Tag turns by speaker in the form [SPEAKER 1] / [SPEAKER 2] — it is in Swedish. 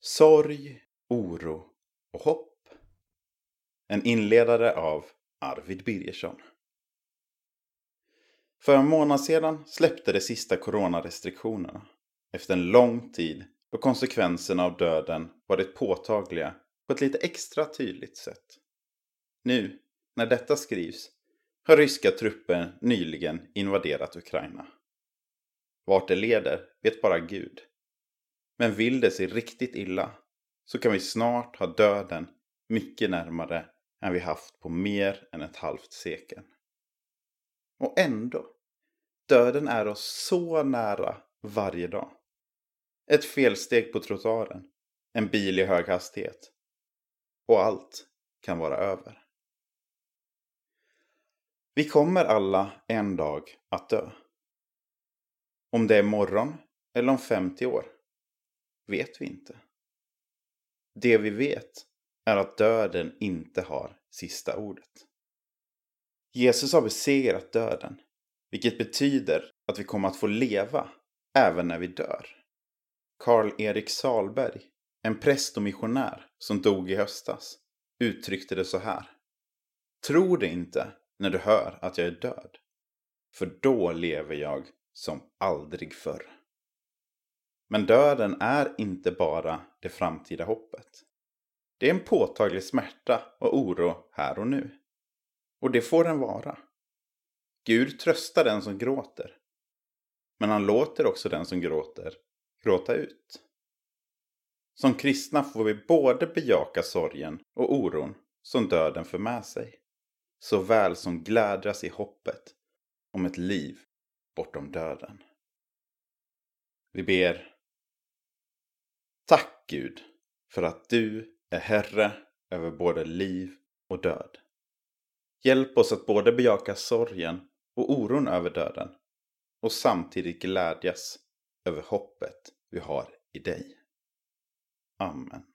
[SPEAKER 1] Sorg, oro och hopp. En inledare av Arvid Birgersson. För en månad sedan släppte de sista coronarestriktionerna. Efter en lång tid då konsekvenserna av döden varit påtagliga på ett lite extra tydligt sätt. Nu, när detta skrivs, har ryska trupper nyligen invaderat Ukraina. Vart det leder vet bara Gud. Men vill det sig riktigt illa så kan vi snart ha döden mycket närmare än vi haft på mer än ett halvt sekel. Och ändå, döden är oss så nära varje dag. Ett felsteg på trottoaren, en bil i hög hastighet och allt kan vara över. Vi kommer alla en dag att dö. Om det är morgon eller om 50 år vet vi inte. Det vi vet är att döden inte har sista ordet. Jesus har besegrat döden, vilket betyder att vi kommer att få leva även när vi dör. Karl-Erik Salberg, en präst och missionär som dog i höstas, uttryckte det så här. Tro det inte när du hör att jag är död, för då lever jag som aldrig förr. Men döden är inte bara det framtida hoppet. Det är en påtaglig smärta och oro här och nu. Och det får den vara. Gud tröstar den som gråter. Men han låter också den som gråter gråta ut. Som kristna får vi både bejaka sorgen och oron som döden för med sig. Såväl som glädjas i hoppet om ett liv bortom döden. Vi ber Gud för att du är Herre över både liv och död. Hjälp oss att både bejaka sorgen och oron över döden och samtidigt glädjas över hoppet vi har i dig. Amen.